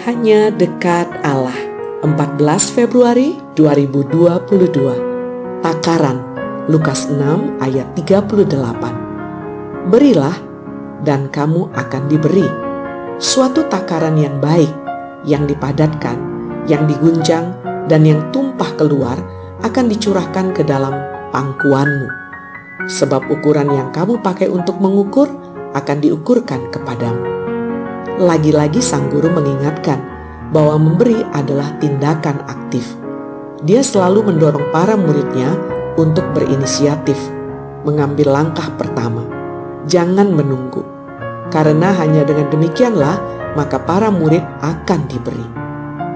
Hanya dekat Allah. 14 Februari 2022. Takaran Lukas 6 ayat 38. Berilah dan kamu akan diberi. Suatu takaran yang baik, yang dipadatkan, yang digunjang, dan yang tumpah keluar akan dicurahkan ke dalam pangkuanmu. Sebab ukuran yang kamu pakai untuk mengukur akan diukurkan kepadamu. Lagi-lagi sang guru mengingatkan bahwa memberi adalah tindakan aktif. Dia selalu mendorong para muridnya untuk berinisiatif, mengambil langkah pertama. Jangan menunggu, karena hanya dengan demikianlah maka para murid akan diberi.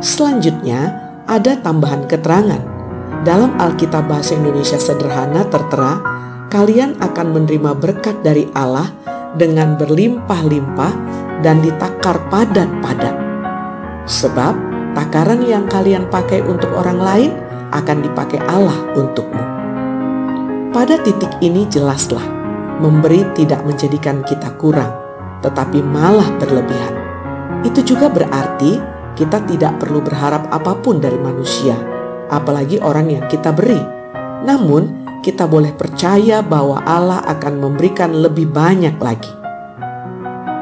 Selanjutnya, ada tambahan keterangan. Dalam Alkitab Bahasa Indonesia Sederhana tertera, kalian akan menerima berkat dari Allah dengan berlimpah-limpah dan ditakar padat-padat. Sebab takaran yang kalian pakai untuk orang lain akan dipakai Allah untukmu. Pada titik ini jelaslah, memberi tidak menjadikan kita kurang, tetapi malah berlebihan. Itu juga berarti kita tidak perlu berharap apa pun dari manusia, apalagi orang yang kita beri. Namun, kita boleh percaya bahwa Allah akan memberikan lebih banyak lagi.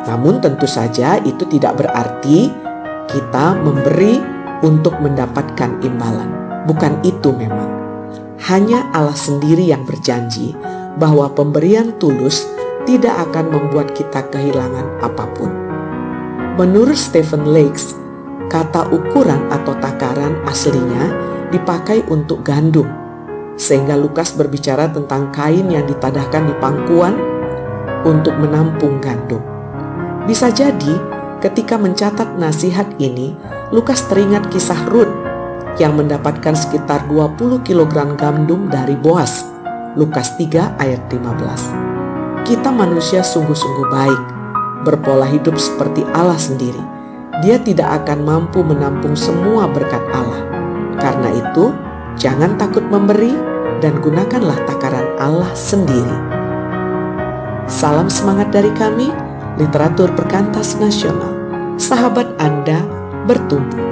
Namun tentu saja itu tidak berarti kita memberi untuk mendapatkan imbalan. Bukan itu memang. Hanya Allah sendiri yang berjanji bahwa pemberian tulus tidak akan membuat kita kehilangan apa pun. Menurut Stephen Lakes, kata ukuran atau takaran aslinya dipakai untuk gandum. Sehingga Lukas berbicara tentang kain yang ditadahkan di pangkuan untuk menampung gandum. Bisa jadi ketika mencatat nasihat ini, Lukas teringat kisah Ruth yang mendapatkan sekitar 20 kg gandum dari Boas. Lukas 3 ayat 15. Kita manusia sungguh-sungguh baik, berpola hidup seperti Allah sendiri. Dia tidak akan mampu menampung semua berkat Allah. Karena itu, jangan takut memberi dan gunakanlah takaran Allah sendiri. Salam semangat dari kami literatur perkantas nasional, sahabat Anda bertumbuh.